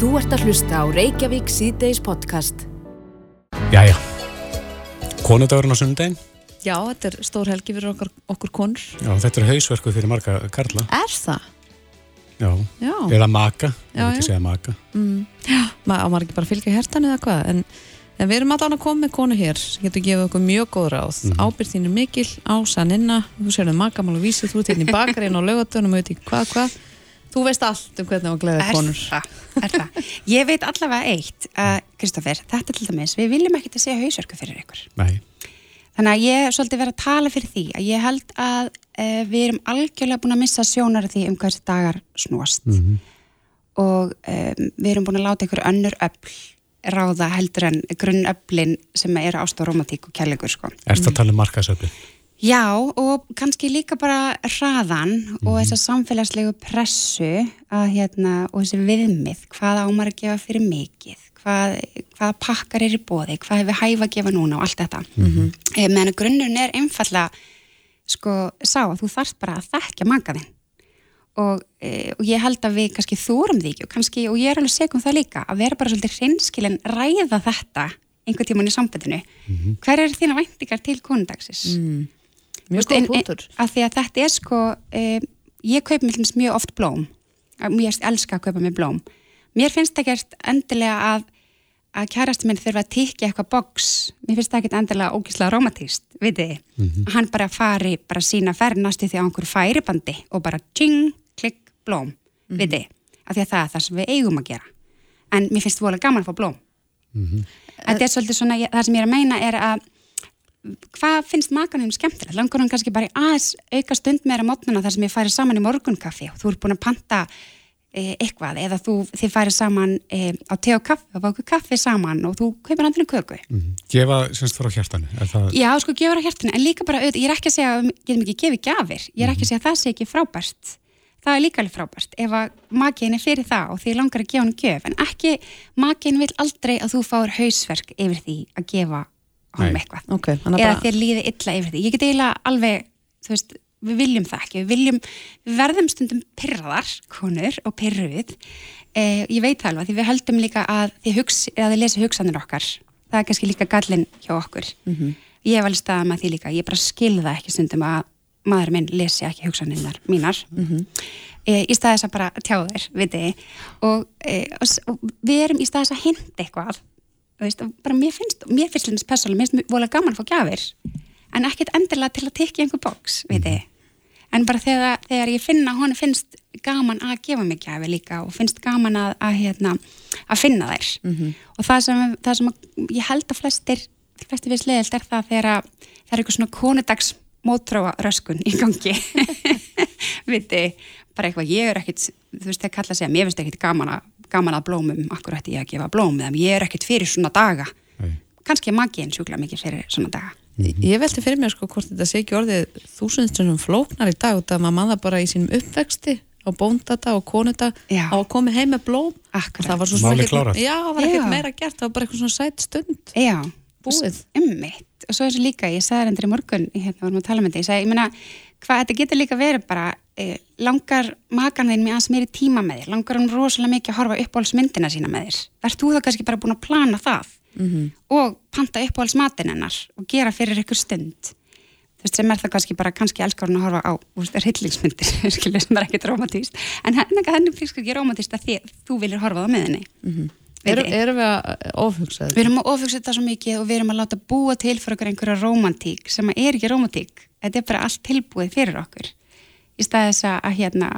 Þú ert að hlusta á Reykjavík síðdeis podcast. Jæja, konudagurinn á sundaginn. Já, þetta er stór helgi fyrir okkur, okkur konur. Já, þetta er hausverku fyrir marga karla. Er það? Já, Já. eða maka, ég vil ekki segja maka. Mm. Já, maður á ekki bara að fylgja hértan eða hvað, en, en við erum alltaf að koma með konu hér sem getur gefið okkur mjög góð ráð. Mm Mhm. Ábyrð þín er mikil, ásaninna, þú sér um makamál og vísi, þú ert hérna í bakarinn og lögatunum og veit ekki hvað, hvað. Þú veist allt um hvernig á að gleða Er konur. það, er það. Ég veit allavega eitt, að, Kristoffer, þetta til dæmis, við viljum ekkert að segja hausverku fyrir ykkur. Nei, Þannig að ég er svolítið verið að tala fyrir því að ég held að uh, við erum algjörlega búin að missa sjónar því um hversi dagar snúast og um, við erum búin að láta ykkur önnur öll ráða heldur en grunnöflin sem eru ást og romantík og kærleikur sko. erst að tala um markasöfli. Já, og kannski líka bara hraðan og þessa samfélagslegu pressu að, hérna, og þessi viðmið, hvað ámar að gefa fyrir mikið, hvað, hvaða pakkar er í bóði, hvað hefur hæfa að gefa núna og allt þetta. Mm -hmm. Meðan að grunnurinn er einfallega, sko, sá að þú þarft bara að þekkja makaðinn. Og, e, og ég held að við kannski þórum því ekki og kannski, og ég er alveg segum það líka, að vera bara svolítið hreinskilin ræða þetta einhvern tíman í sambandinu. Hver er þína væntingar til konundagsins? Mm. Mjög góð punktur. Af því að þetta er sko, um, ég kaup mjög oft blóm, mér elska að kaupa mér blóm. Mér finnst það gert endilega að, að kærasti minn þurfa að tikja eitthvað box, mér finnst það ekkert endilega ógíslega romantíst, veitir þið, að hann bara fari, bara sína ferð næstu því á einhverju færibandi og bara tjing, klikk, blóm, mm -hmm. veitir af því að það er það sem við eigum að gera. En mér finnst það gaman að fá blóm. Þetta er svolítið svona, það sem ég er að meina er að hvað finnst makanum skemmtilegt? Langar hann kannski bara í aðeins auka stund meira mótnuna þar sem ég færi saman í morgunkaffi og þú ert búin að panta e, eitthvað eða þú, þið færi saman e, á te og kaffi og báku kaffi saman og þú kaupir andinu köku. Mm. Gefa semst frá hjartanu, er það... Já, sko, gefur á hjartinu, en líka bara, ég er ekki að segja að getum ekki gefið gjafir, ég er ekki að segja að það sé ekki frábært, það er líka alveg frábært, ef að makiðin er fyrir það og því langar að gefa hann gjöf, en ekki, makiðin vil aldrei að þú fáir hausverk yfir því að gefa honum Nei. eitthvað Ok, þannig eða að þér líði illa yfir því. Ég get eiginlega alveg, þú veist, við viljum það ekki, við viljum, við verðum stundum pyrraðar, konur og pyrruð. Eh, ég veit það alveg, því við höldum líka að þið, þið lesi hugsanir okkar. Það er kannski líka gallin hjá okkur. Ég hef alveg staðað með því líka, ég bara skilða ekki stundum að maður minn lesi ekki hugsanirnar mínar. Eh, í staðis að bara tjá þér, viti og, eh, og, og við erum í staðis að hinda eitthvað veist, bara mér finnst, mér finnst hlutins persónulega, mér finnst vola gaman að fá gjafir en ekkert endilega til að tekja einhver box, veit þið en bara þegar, þegar ég finna, hún finnst gaman að gefa mig gjafi líka og finnst gaman að, að, hérna, að finna þær. Og það sem, það sem að, ég held að flestir flestir við slegelt er það þegar að það er eitthvað svona konudags mótróa röskun í gangi viti, bara eitthvað ég er ekkit, þú veist þegar kalla að segja mér finnst ekkit gaman að, gaman að blómum akkur ætti ég að gefa blóm eða ég er ekkit fyrir svona daga. Nei. kannski er magiðin sjúkla mikið fyrir svona daga. Ég velti fyrir mér sko hvort þetta sé ekki orðið þúsundstundum flóknar í dag út af að maður það bara í sínum uppvexti á bóndata og konuta á að koma heim með blóm. Akkurat. og það var svo ekkert- klárað. Já, það var ekkert meira gert, það var bara eitthvað svona sætt stund. Já, Búið. ummitt og svo er þessu líka, ég sagði hendur í morgun hérna varum að tala með þetta, ég sagði, ég meina hvað þetta getur líka verið bara eh, langar makan þinn með aðeins meiri tíma með þér langar hann rosalega mikið að horfa uppáhaldsmyndina sína með þér, verð þú þá kannski bara búin að plana það -hmm. og panta uppáhaldsmatin hennar og gera fyrir ykkur stund þú veist, sem er það kannski bara, kannski elskar hún að horfa á skilur, sem er ekkert romantíst en henni, henni finnst ekki romantíst að því, þú viljir horfa það með henni mm -hmm. Erum, erum við að ofhugsa Við þetta? erum að ofugsa þetta svo mikið og við erum að láta búa til fyrir einhverja romantík sem er ekki romantík. Þetta er bara allt tilbúið fyrir okkur. Í staðis að, að hérna,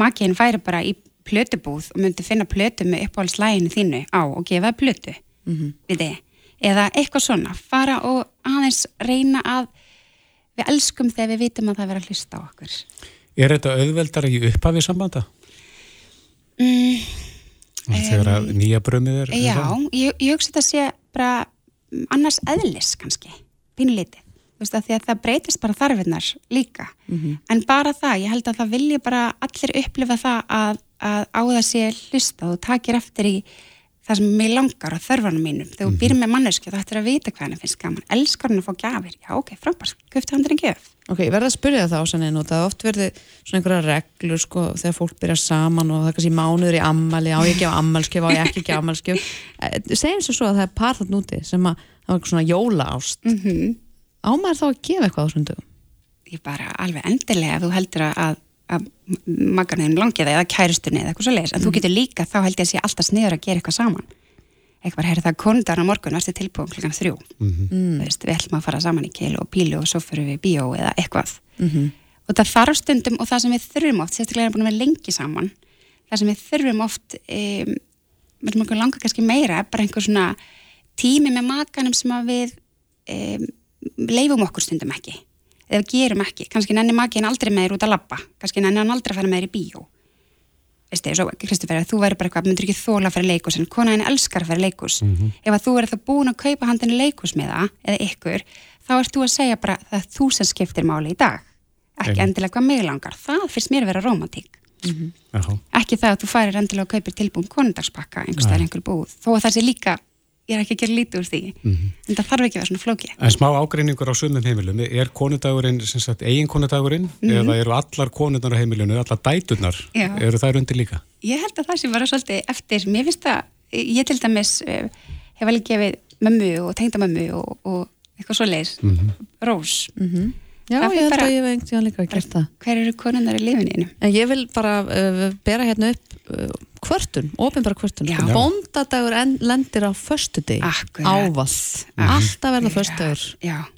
makiðin færi bara í plötubúð og myndi finna plötu með uppáhaldslæginu þínu á og gefa plötu. Mm -hmm. Eða eitthvað svona. Fara og aðeins reyna að við elskum þegar við vitum að það vera að hlusta á okkur. Er þetta auðveldar í upphafi sambanda? Mm, Þegar að nýja brömið er? Já, ég, ég hugsa þetta sé bara annars eðlis kannski, pínlítið. Veist að að það breytist bara þarfinnar líka. En bara það, ég held að það vilja bara allir upplifa það að, að á það sé hlusta og takir eftir í það sem mig langar á þörfanum mínum. Þegar þú býr með mannesku þá ættir að vita hvað henni finnst gaman. Elskar henni að fá gjafir? Já, ok, frábært, köftu hann þenni gjöf. Ok, ég verði að spyrja það ásannin og það oft verið svona einhverja reglur sko þegar fólk byrja saman og það er kannski mánuður í ammali, á ég ekki á ammalskjöf, á ég ekki ekki á ammalskjöf. Segjum svo svo að það er par þarna úti sem að það var svona jóla ást. Mm -hmm. Ámæður þá að gefa eitthvað á þessum dögum? Ég bara alveg endilega að þú heldur að, að magarniðin langi það eða kæristunni eða eitthvað svo leiðis, en mm þú getur líka þá held ég að sé alltaf sniður að gera eitthvað saman eitthvað, herri það konundar á morgun varstu tilbúin klukkan þrjú mm -hmm. veist, við ætlum að fara saman í keil og pílu og svo fyrir við bíó eða eitthvað mm -hmm. og það þarf stundum og það sem við þurfum oft, sérstaklega er búin að vera lengi saman það sem við þurfum oft um, við erum okkur langa kannski meira bara einhver svona tími með makanum sem við um, leifum okkur stundum ekki. Eða gerum ekki, kannski nenni makin aldrei með þér út að labba, kannski nenni hann aldrei að fara með þér í bíó. Veist þið, Kristoffer, þú væri bara eitthvað, myndur ekki þóla að fara leikus en konaðin elskar að fara leikus mm -hmm. ef að þú er það búin að kaupa handinu leikus með það eða ykkur, þá ert þú að segja bara það þú sem skiptir máli í dag. Ekki Eim. endilega hvað mig langar. Það fyrst mér vera romantík mm -hmm. ekki það að þú farir endilega að kaupir tilbúin konundagspakka einhver það ég er ekki að gera lítið úr því mm -hmm. en það þarf ekki að vera svona flóki En smá ágreiningur á sumum heimilum er konundagurinn, sagt, eigin konundagurinn mm -hmm. eða eru allar konundar á heimilinu allar dæturnar, Já. eru það undir líka? Ég held að það sem var svolítið eftir mér finnst að, ég til dæmis uh, hef alveg gefið mömmu og tengdamömmu og, og eitthvað svo leiðis mm -hmm. rós mhm. Já, ég held bara, að ég hef einhvern veginn líka að gera það Hver eru konundar í lifinu? Ég vil bara uh, bera hérna upp uh, kvörtun, ofinbara kvörtun. Sko, bóndadagur lendir á förstu deg ávall, alltaf verða förstu dagur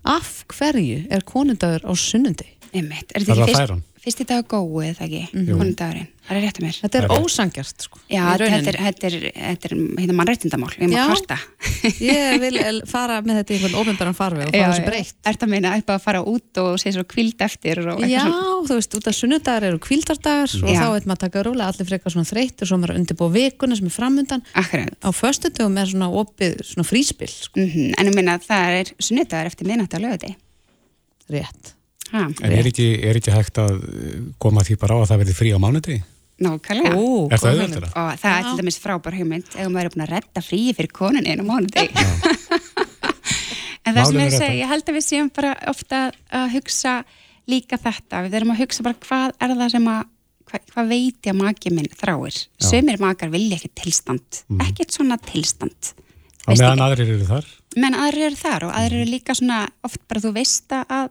af hverju er konundagur á sunnundi? Er þetta fyrst, fyrst í dag góðu eða ekki, mm -hmm. konundagurinn Það er rétt að mér. Þetta er ósangjart sko. Já, þetta er, þetta er, þetta er hérna mannrættindamál, við erum að kvarta. Ég vil fara með þetta í einhvern ofinbæran farfi og fara þessu breytt. Er þetta að meina eitthvað að fara út og segja svo kvild eftir? Já, svo... þú veist, út af sunnudagar eru kvildardagar og Já. þá er maður að taka rólega allir frekar svona þreytt og svo maður undirbúið vikuna sem er framundan. Akkurat. Á förstutugum er svona opið svona fríspill. Sko. Mm -hmm. En ég meina það er sunnudagar eftir. Rétt. Ha, en er ekki, er ekki hægt að koma því bara á að það verði frí á mánuði? Nákvæmlega. Ó, er það auðvitað? Og það er til dæmis frábær hugmynd ef maður er búin að redda fríi fyrir konunin einu mánuði. en það sem ég segi, ég held að við séum bara ofta að hugsa líka þetta. Við erum að hugsa bara hvað er það sem að, hvað, hvað veit ég að makið minn þráir. Sumir makar vilja ekki tilstand, mm. ekkert svona tilstand. Og meðan aðrir eru þar? Meðan aðrir eru þar og aðrir eru líka svona oft bara þú veist að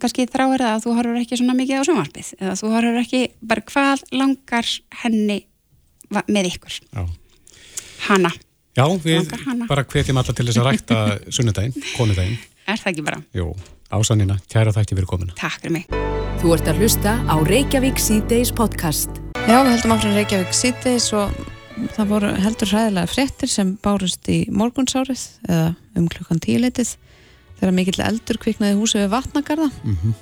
kannski þráir það að þú horfur ekki svona mikið á sjónvarpið eða þú horfur ekki bara hvað langar henni með ykkur? Já. hana Já, við hana. bara hvetjum alla til þess að rækta sunnudaginn, konudaginn. Er það ekki bara? Jú, ásannina, kæra þætti fyrir komuna. Takk fyrir mig. Þú ert að hlusta á Reykjavík C-Days podcast. Já, við heldum áfram Reykjavík C-Days og það voru heldur hræðilega fréttir sem bárust í morgunsárið eða um klukkan tíleitið þegar mikill eldur kviknaði húsi við vatnagarða. Mm -hmm.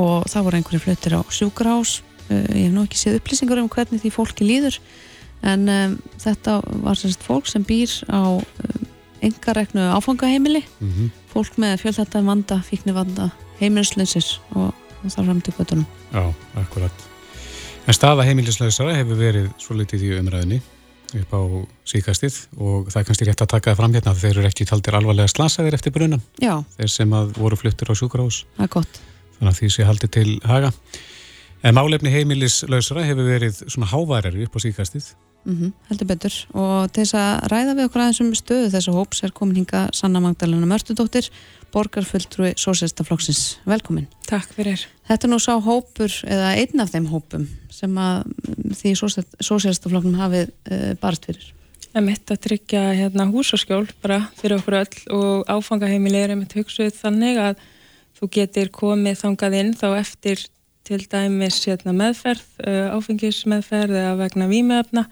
og það voru einhverju fluttir á sjúkrahás uh, ég hef nú ekki séð upplýsingar um hvernig því fólki líður en um, þetta var sérst fólk sem býr á um, engareknu áfangaheimili. Mm -hmm. fólk með fjöldhættan vanda, fíkni vanda heimilislausir og, það fram til kvötunum Já, akkurat. En staða heimilislausara hefur verið svo litið í umræðinni upp á síkastið og það er kannski rétt að taka það fram hérna þeir eru ekki taldir alvarlega slasaðir eftir brunan Já. þeir sem voru fluttur á sjúkrahús. Þannig að því sé haldið til haga. En málefni heimilislausra hefur verið svona háværari upp á síkastið mm -hmm, heldur betur. Og til þess að ræða við okkur aðeins um stöðu þess að hóps er komin hinga Sanna Magdalena Mörtudóttir borgarfulltrúi Sósélstaflokksins. Velkomin. Takk fyrir. Þetta er nú sá hópur, eða einn af þeim hópum sem að því Sósélstaflokknum hafið uh, barst fyrir. Það mitt að tryggja hérna, húsaskjól bara fyrir okkur öll og áfangaheimileg er mitt hugsuð þannig að þú getur komið þangað inn þá eftir til dæmis hérna, meðferð, uh, áfengismeðferð eða vegna výmöfna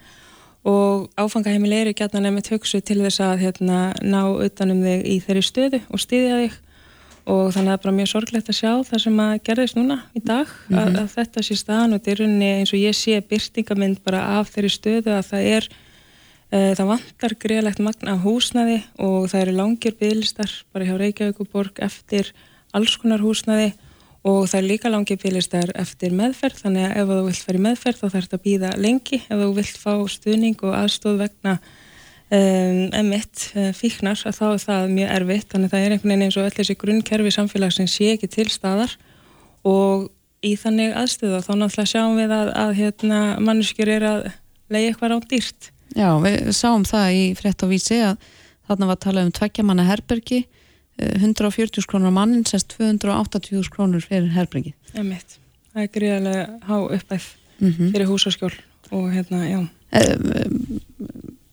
og áfangaheimil eru gætna nefnitt hugsu til þess að hérna, ná utanum þig í þeirri stöðu og stýðja þig og þannig að það er bara mjög sorglegt að sjá það sem að gerðist núna í dag mm -hmm. að, að þetta sé staðan og er rauninni eins og ég sé byrtingamind bara af þeirri stöðu að það er uh, það vantar greiðlegt magna af húsnaði og það eru langir bygglistar bara hjá Reykjavík og Borg eftir alls konar húsnaði og það er líka langi bílistar eftir meðferð þannig að ef þú vilt fara í meðferð þá þarf þetta að býða lengi. Ef þú vilt fá stuðning og aðstóð vegna um, emitt uh, fíknar þá er það mjög erfitt. Þannig að það er einhvern veginn eins og öll þessi grunnkerfi samfélagsins sé ekki til staðar. Og í þannig aðstöða þá náttúrulega sjáum við að, að hérna, manneskjur er að leiði eitthvað á dýrt. Já, við sáum það í frétt á vísi að þarna var að tala um tveggjamanna herbergi 140 krónur á mannin sérst 280 krónur fyrir. Emitt, það er gríðarlega há uppæð mm -hmm. fyrir húsaskjól og hérna, já.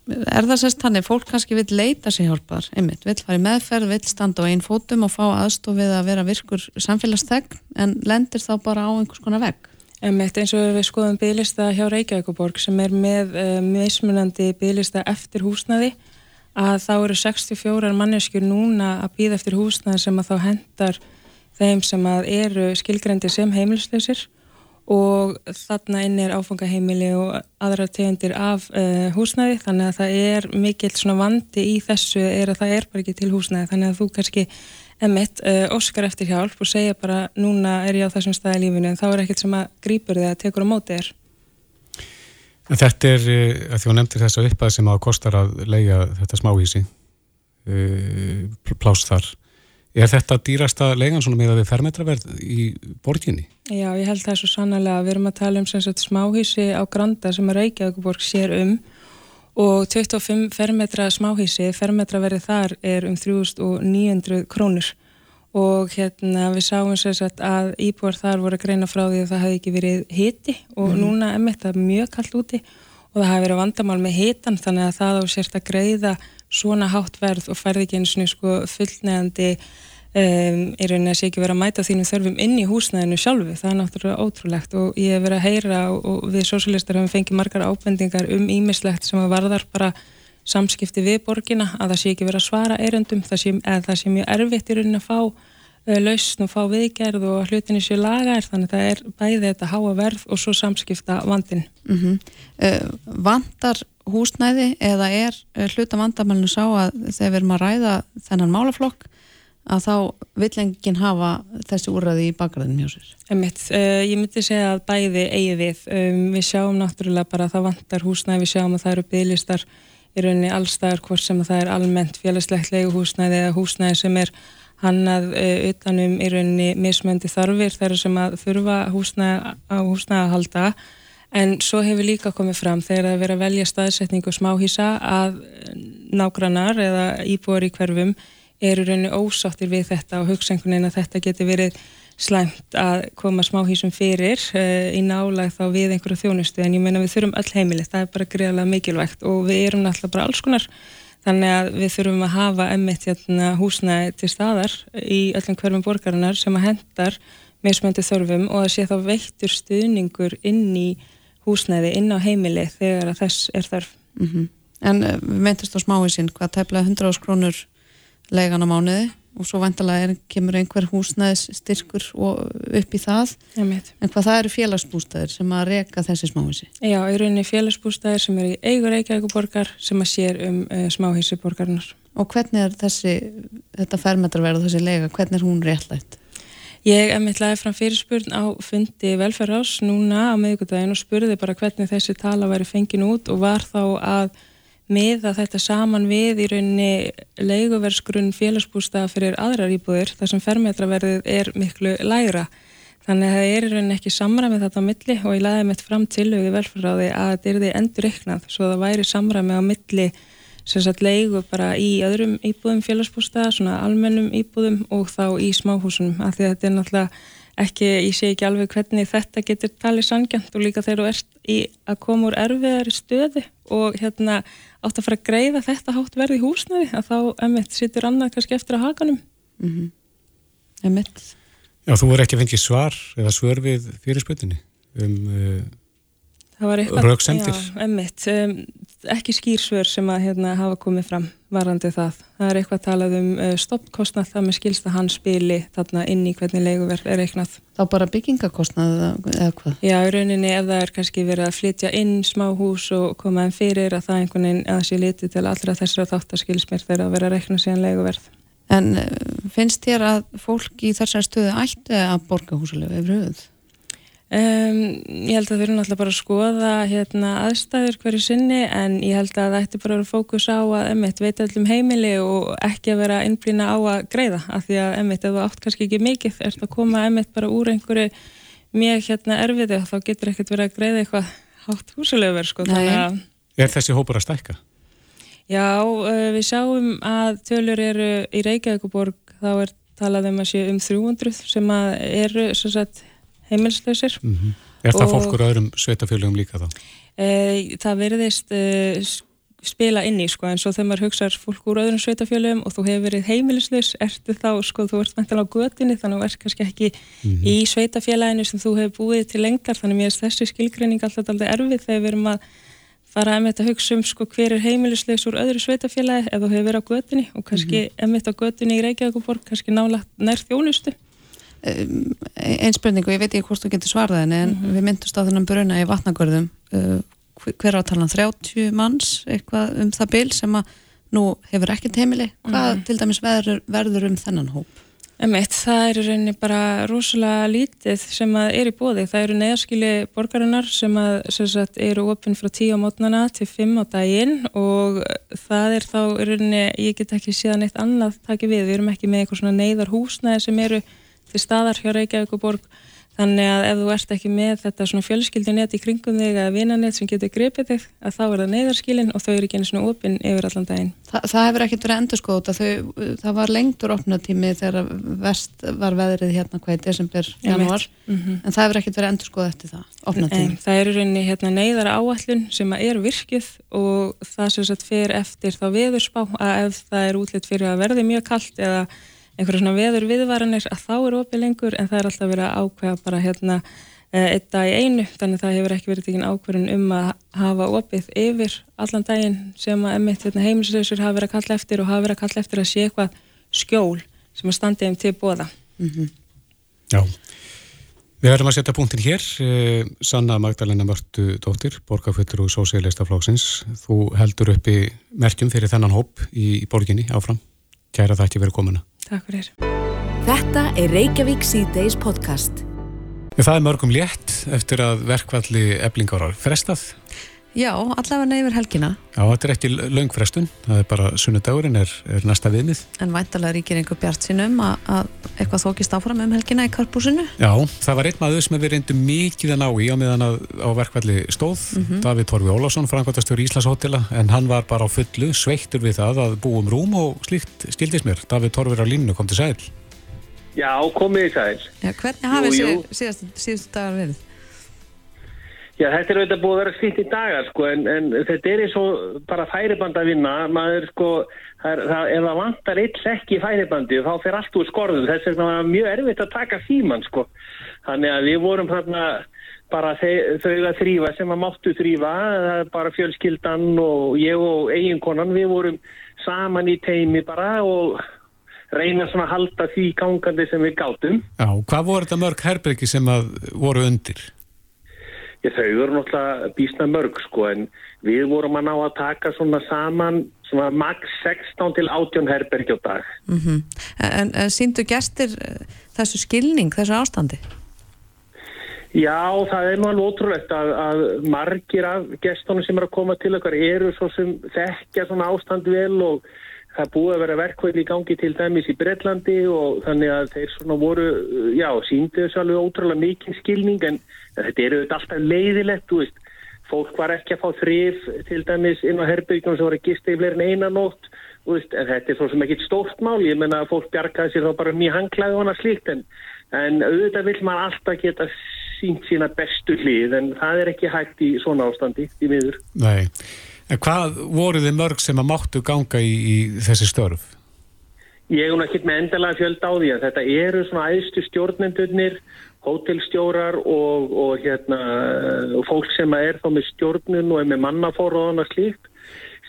Er það sérst þannig, fólk kannski vil leita sér hjálpar, einmitt, vil fara í meðferð, vil standa á einn fótum og fá aðstofið að vera virkur samfélagstegn en lendir þá bara á einhvers konar vegg? Einmitt eins og við skoðum bygglista hjá Reykjavíkuborg sem er með uh, mismunandi bygglista eftir húsnaði að þá eru 64 manneskjur núna að býða eftir húsnaði sem að þá hendar þeim sem að eru skilgrendi sem heimilslösir og þarna inn er áfangaheimili og aðra tegundir af uh, húsnæði. Þannig að það er mikill svona vandi í þessu er að það er bara ekki til húsnæði. Þannig að þú kannski emitt uh, óskar eftir hjálp og segja bara núna er ég á þessum staði lífinu en þá er ekkert sem að grýpur þig að tekur á móti þér. Þetta er uh, að því að nefndir þessa uppað sem að kostar að leia þetta smáhísi pláss þar Er þetta dýrasta leigan svona með að við fermetraverð í borginni? Já, ég held það svo sannlega. Við erum að tala um sagt, smáhísi á Granda sem að Reykjavíkuborg sér um og 25 fermetra smáhísi, fermetraverði þar er um 3900 krónur og hérna við sáum sagt, að íbúar þar voru að greina frá því að það hefði ekki verið hiti. Og mm. núna emitt það er mjög kallt úti. Og það hefði verið vandamál með hitan þannig að það á sérst að greiða svona hátt verð og færði ekki eins og sko fullnegandi um, í rauninni að sé ekki verið að mæta þínum þörfum inn í húsnæðinu sjálfu, það er náttúrulega ótrúlegt. Og ég hef verið að heyra og, við sósalistar hefum fengið margar ábendingar um ímislegt sem að varðar bara samskipti við borgina, að það sé ekki verið að svara eiröndum, það sé, það sé mjög erfitt í rauninni að fá uh, lausn og fá viðgerð og hlutinni sér lagar þannig að það er bæðið þetta háa verð og svo samskipta vandin mm -hmm. uh, Vandar húsnæði eða er eh, hluta vandamælinu sá að þegar við erum að ræða þennan málaflokk að þá vill enginn hafa þessi úrraði í bakgræðin hjá sér? Emitt, uh, eh, ég myndi segja að bæði eigi við. Um, við sjáum náttúrulega bara að það vantar húsnæði, við sjáum að það eru bygglistar í rauninni allstæðar hvort sem að það er almennt félagslegt leiguhúsnæði eða húsnæði sem er hannað uh, utanum í rauninni mismöndi þarfir þeirra sem að þurfa húsnæði, húsnæði að halda. En svo hefur líka komið fram þegar það verið að velja staðsetningu smáhísa að nágrannar eða íbúar í hverfum eru rauninu ósáttir við þetta og veginn að þetta geti verið slæmt að koma smáhísum fyrir uh, í nálag þá við einhverju þjónustu en ég meina við þurfum öll heimilið, það er bara greiðlega mikilvægt og við erum náttúrulega bara alls konar þannig að við þurfum að hafa emmitt hérna, húsnæði til staðar í öllum hverfum borgarinnar sem að hendar meðsmöndi þörfum og að sé þá veittur stuðningur inn í húsnæði inn á heimili þegar að þess er þarf. Mm -hmm. En uh, við meintast á smáinsinn hvað tefla 100 krónur leigan á mánuði og svo vantalega er, kemur einhver húsnæðis styrkur upp í það en hvað það eru félagsbústæðir sem að reka þessi smáhísi? Já, í rauninni félagsbústæðir sem eru í eigur Reykjavíkuborgar sem að sér um uh, smáhísi borgarnar. Og hvernig er þessi, þetta fermetrverð og þessi lega, hvernig er hún réttlætt? Ég emittlaði fram fyrirspurn á fundi velferðarás núna á meðgutæðin og spurði bara hvernig þessi tala væri fengin út og var þá að miða þetta saman við í rauninni leiguversgrunn félagsbústað fyrir aðrar íbúðir þar sem fermetraverðið er miklu lægra. Þannig að það er í rauninni ekki samræmið þetta á milli og ég laði mitt fram til við velferðaráði að þetta er því endur reiknað svo það væri samræmið á milli sem sagt leigu bara í öðrum íbúðum félagsbústaða, svona almennum íbúðum og þá í smáhúsunum af því að þetta er náttúrulega ekki, ég sé ekki alveg hvernig þetta getur talið sangjant og líka þegar þú ert í að koma úr erfiðari stöði og hérna átt að fara að greiða þetta hátt verði í húsnaði að þá emitt sittur annað kannski eftir að hakanum mm -hmm. Emitt Já, þú er ekki að fengið svar eða svör við fyrirspöldinni um uh, Emmitt. Um, ekki skýrsvör sem að hérna, hafa komið fram varandi það. Það er eitthvað talað um uh, stoppkostnað það með skilsta hans spili þarna inn í hvernig leiguverð er eitthvað. Þá bara byggingakostnað eða hvað? Já, í rauninni ef það er kannski verið að flytja inn smá hús og koma en fyrir að það einhvern veginn að sé litið til allra þessara þáttaskilsmér þegar að vera að reikna síðan leiguverð. En uh, finnst þér að fólk í þessar stöðu ætti að borga húsulegu yfir höfuð? Um, ég held að við erum alltaf bara að skoða hérna, aðstæður hverju sinni en ég held að það ætti bara að vera fókus á að emitt veita allum heimili og ekki að vera innblýna á að greiða af því að emitt ef þú átt kannski ekki mikið ert að koma emitt bara úr einhverju mjög hérna erfiði og þá getur ekkert verið að greiða eitthvað hátt húsulegur sko, Er þessi hópur að stækka? Já, uh, við sjáum að tölur eru í Reykjavíkuborg þá er talað um að séu um 300 sem að eru svo sagt heimilslausir. Mm -hmm. Er það fólk úr öðrum sveitafélagum líka þá? E, það verðist e, spila inn í sko en svo þegar maður hugsaður fólk úr öðrum sveitafélagum og þú hefur verið heimilislaus, ertu þá sko þú ert vantan á götinni þannig að þú ert kannski ekki mm -hmm. í sveitafélaginu sem þú hefur búið til lengar þannig mér er þessi skilgreining alltaf alltaf erfið þegar við erum að fara að emitt að hugsa um sko hver er heimilislegs úr öðru sveitafélagi ef þú hefur verið á götinni og kannski mm -hmm. emitt á götinni í Reykjavík og borg kannski nála nær þjónustu Um, einn spurningu, ég veit ekki hvort þú getur henni en mm -hmm. við myndust á þennan bruna í vatnagörðum. Uh, hver átalan 30 manns eitthvað um það bil sem að nú hefur ekkert heimili? Hvað mm til dæmis verður, verður um þennan hóp? Emitt, það eru rauninni bara rosalega lítið sem að er í bóði, það eru neðarskili borgarinnar sem að sem sagt, eru opinn frá 10 á mótnana til 5 á daginn og það er þá rauninni, ég get ekki síðan eitt annað takið við, við erum ekki með eitthvað svona neyðar húsnæði sem eru til staðar hjá Reykjavík og borg þannig að ef þú ert ekki með þetta svona fjölskyldunett í kringum þig eða vinanett sem getur grepið þig að þá er það neyðarskilin og þau eru ekki einu svona opinn yfir allan daginn. Þa, það hefur ekkert verið endur þau, það var lengtur opnatími þegar vest var veðrið hérna hvað í desember, januar mm -hmm. en það hefur ekkert verið endur skoðut eftir það opnatími. Það eru rauninni hérna neyðara áallun sem er virkið og það sem sagt fer eftir þá veðurspá að ef það er útlitt fyrir að verði mjög kallt eða einhverja svona veður viðvaranir að þá er opið lengur en það er alltaf verið að ákveða bara hérna eh, einn dag í einu þannig það hefur ekki verið tekinn ákverðin um að hafa opið yfir allan daginn sem að emitt hérna, heimilsreysur hafa verið að kalla eftir og hafa verið að kalla eftir að sé eitthvað skjól sem að standið um til bóða mm -hmm. Já. Við verðum að setja punktin hér. Eh, Sanna Magdalena Mörtu dóttir borgarfjötur og sósélista flóksins þú heldur uppi merkjum fyrir þennan hóp í, í borginni áfram Kæra ekki verið komuna Takk fyrir. Þetta er Reykjavík C-Days podcast. Það er mörgum létt eftir að verkvalli eblingárar frestað. Já, allavega neyfur helgina. Já, þetta er ekki laung frestun, það er bara sunnudagurinn er, er næsta viðmið. En væntalega ríkir einhver bjart sínum að, að eitthvað þókist áfram um helgina í karpúsinu? Já, það var einn maður sem við reyndum mikið að ná í á meðan að á verkvalli stóð, mm -hmm. David Torfi Ólásson, frangværtastur í Íslandshotela, en hann var bara á fullu, sveittur við það að búum rúm og slíkt skildist mér. David Torfi er á línu, kom til sæl. Já, komið í sæl. Já, hvernig hafið síðustu, síðustu dagar verið? Já, þetta er auðvitað búið að vera sýtt í dagar sko, en, en þetta er eins og bara færiband að vinna, maður sko, það, það, ef það vantar eitt sekk í færibandi þá fer allt úr skorðum, þess vegna var mjög erfitt að taka síman sko, þannig að við vorum þarna bara þau að þrýfa sem að máttu þrýfa, bara fjölskyldan og ég og eiginkonan, við vorum saman í teimi bara og reyna svona að halda því gangandi sem við gátum. Já, hvað voru þetta mörg herbyrgi sem að voru undir? Ég, þau eru náttúrulega bísna mörg sko en við vorum að ná að taka svona saman svona max 16 til 18 herbergi á dag. Mm -hmm. En, en síndu gestir eh, þessu skilning, þessu ástandi? Já, það er náttúrulega ótrúlegt að, að margir af gestunum sem eru að koma til okkar eru svo sem þekkja svona ástand vel og það búið að vera verkvæli í gangi til dæmis í Breitlandi og þannig að þeir svona voru, já, síndu þessu alveg ótrúlega mikið skilning en þetta eru alltaf leiðilegt, þú veist, fólk var ekki að fá þrif til dæmis inn á herbyggjum sem voru í fleirin einanótt, þú veist, en þetta er svo sem ekkit stórt mál, ég menna að fólk bjargaði sér þá bara mjög hanglaði og annað slíkt en, en auðvitað vil maður alltaf geta sínt sína bestu hlið en það er ekki hægt í svona ástandi í miður. Nei. En hvað voru þið mörg sem að máttu ganga í, í þessi störf? Ég er hún ekki með endalega fjöld á því að þetta eru svona æðstu stjórnendurnir, hótelstjórar og, og, hérna, fólk sem er þá með stjórnun og er með mannafóruðan og slíkt.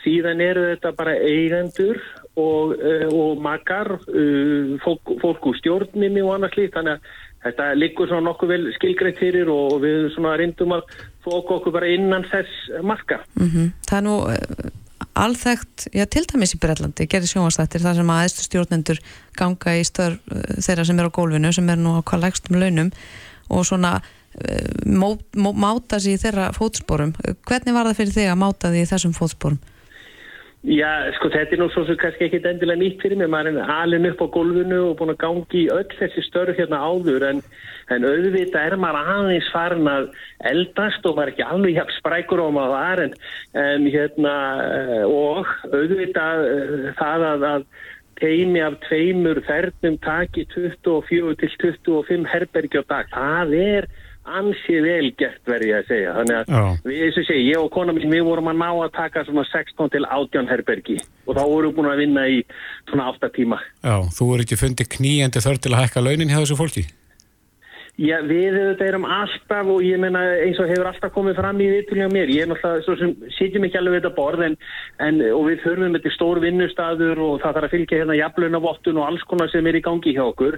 Síðan eru þetta bara eigendur og, eh, og makar, eh, fólk, fólk úr stjórnminni og annað slíkt. Þannig að þetta liggur svona nokkuð vel skilgreitt fyrir og við svona reyndum að fóka okkur bara innan þess marka. Mm -hmm. Það er nú uh, alþægt, já til dæmis í Brellandi gerir sjónvastættir þar sem aðeinsstu stjórnendur ganga í störf uh, þeirra sem er á gólfinu sem er nú á hvað lægstum launum og svona uh, mó, mó, máta sig í þeirra fótsporum hvernig var það fyrir þig að máta því þessum fótsporum? Já, sko þetta er nú svo sem kannski ekki endilega nýtt fyrir mig, maður er alin upp á gólfinu og búin að gangi í öll þessi störf hérna áður en, en auðvitað er maður aðeins farin að eldast og maður er ekki alveg hjá sprækur og maður var en, en hérna og auðvitað eh, það að, að teimi af tveimur fernum taki 24 til 25 herbergi á dag, það er ansið vel gert verði að segja þannig að Já. við, eins og segja, ég og kona mín við vorum að ná að taka svona 16 til 18 herbergi og þá vorum við búin að vinna í svona 8 tíma Já, þú er ekki fundið kníjandi þörf til að hækka launin hjá þessu fólki? Já, við auðvitað erum alltaf og ég meina eins og hefur alltaf komið fram í viðtölu á mér, ég er náttúrulega svo sem sitjum ekki alveg við þetta borð en, en og við þurfum þetta stór vinnustadur og það þarf að fylgja hérna jafnlaunavottun og alls konar sem er í gangi hjá okkur.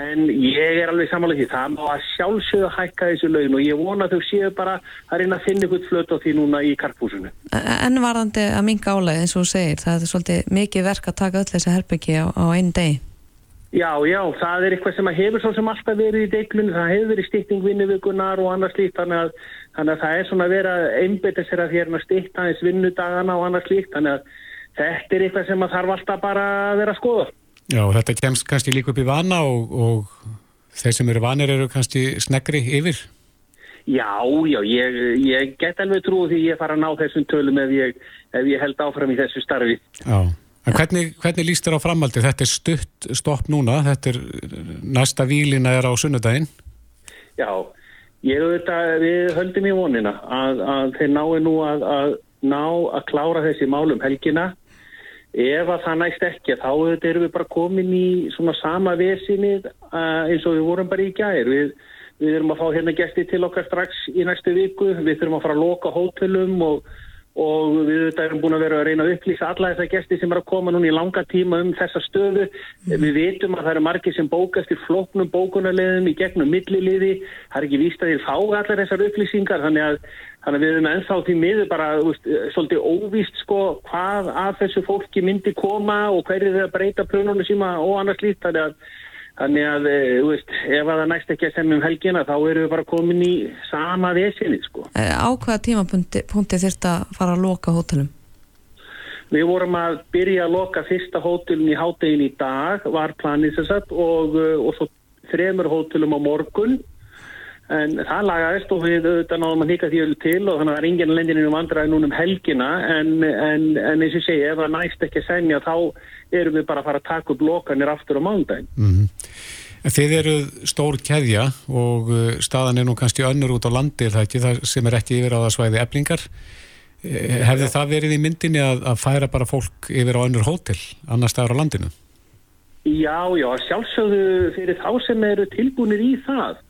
En ég er alveg samanlega því það má að sjálfsögðu hækka þessu laun og ég vona þau séu bara að reyna að finna ykkur flöt á því núna í karpúsinu. En varðandi að minga álæg eins og þú segir, það er svolítið mikið verk að taka öll þessi herbyggi á, á einu degi Já, já, það er eitthvað sem að hefur svo sem alltaf verið í deiklunni, það hefur verið stýtting vinnuvíkunar og annars slíkt, þannig að, þannig að það er svona að vera einbetið sér að hérna stýtta eins vinnudagana og annars slíkt, þannig að þetta er eitthvað sem að þarf alltaf bara að vera að skoða. Já, þetta kemst kannski líka upp í vana og, og þeir sem eru vanir eru kannski snegri yfir. Já, já, ég, ég get alveg trúið því ég fara að ná þessum tölum ef ég, ef ég held áfram í þessu starfi. Já. En hvernig, hvernig líst þér á framaldi? Þetta er stutt stopp núna, þetta er næsta výlina er á sunnudaginn. Já, ég auðvitað, við höldum í vonina að, að þeir nái nú að, að ná að klára þessi málum helgina. Ef að það næst ekki, þá auðvitað erum við bara komin í svona sama vesinni uh, eins og við vorum bara í gær. Við, við erum að fá hérna gesti til okkar strax í næstu viku, við þurfum að fara að loka hótelum og og við þetta erum búin að vera að reyna að upplýsa alla þessar gesti sem er að koma núna í langa tíma um þessa stöðu. Við veitum að það eru margir sem bóka eftir floknum bókunarleðum í gegnum milliliði. Það er ekki víst að þeir fá allar þessar upplýsingar þannig að, þannig að við erum ennþá því miður bara úst, svolítið óvíst sko hvað að þessu fólki myndi koma og hverju þeir að breyta prönunum síma og annars lít þannig að Þannig að, þú veist, ef að það næst ekki að semja um helgina, þá erum við bara komin í sama vesinni, sko. Á hvaða tímapunkti þurft að fara að loka hótelum? Við vorum að byrja að loka fyrsta hótelum í háttegin í dag, var planið sér satt, og, og svo þremur hótelum á morgun. En það lagaðist og við auðvitað náðum að hika því öll til og þannig að það er ingen lendininn um vandraði núna um helgina en, en, en eins og segja, ef það næst ekki að semja þá erum við bara að fara að taka upp lokanir aftur á mándaginn. Mm -hmm. Þið eru stór keðja og staðan er nú kannski önnur út á landi er það ekki, það sem er ekki yfir á það svæði eblingar. Hefði það verið í myndinni að, að færa bara fólk yfir á önnur hótel, annar staðar á landinu? Já, já, sjálfsögðu fyrir þá sem eru tilbúinir í það.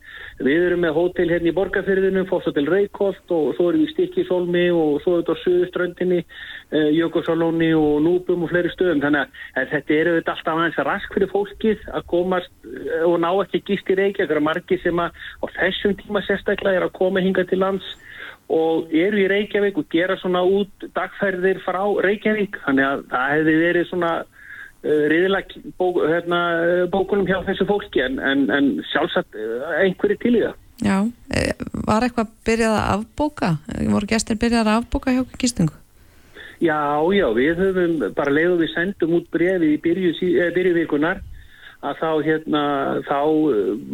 Við erum með hótel hérna í Borgarfyrðinu, Fosshotel Reykholt og svo erum við í Stikkisólmi og svo við á Suðuströndinni, uh, Jökulsálóni og Núbum og fleiri stöðum. Þannig að þetta eru þetta alltaf aðeins rask fyrir fólkið að komast uh, og ná ekki gist í Reykjavík. Það eru margir sem að á þessum tíma sérstaklega er að koma hinga til lands og eru í Reykjavík og gera svona út dagferðir frá Reykjavík. Þannig að það hefði verið svona riðilag bók, hérna, bókunum hjá þessu fólki en, en, en sjálfsagt einhverju til í það. Já, var eitthvað byrjað að afbóka? Voru gestir byrjað að afbóka hjá gistingu? Já, já, við höfum bara leiðum við sendum út brefi í byrju, byrju vikunar að þá hérna, þá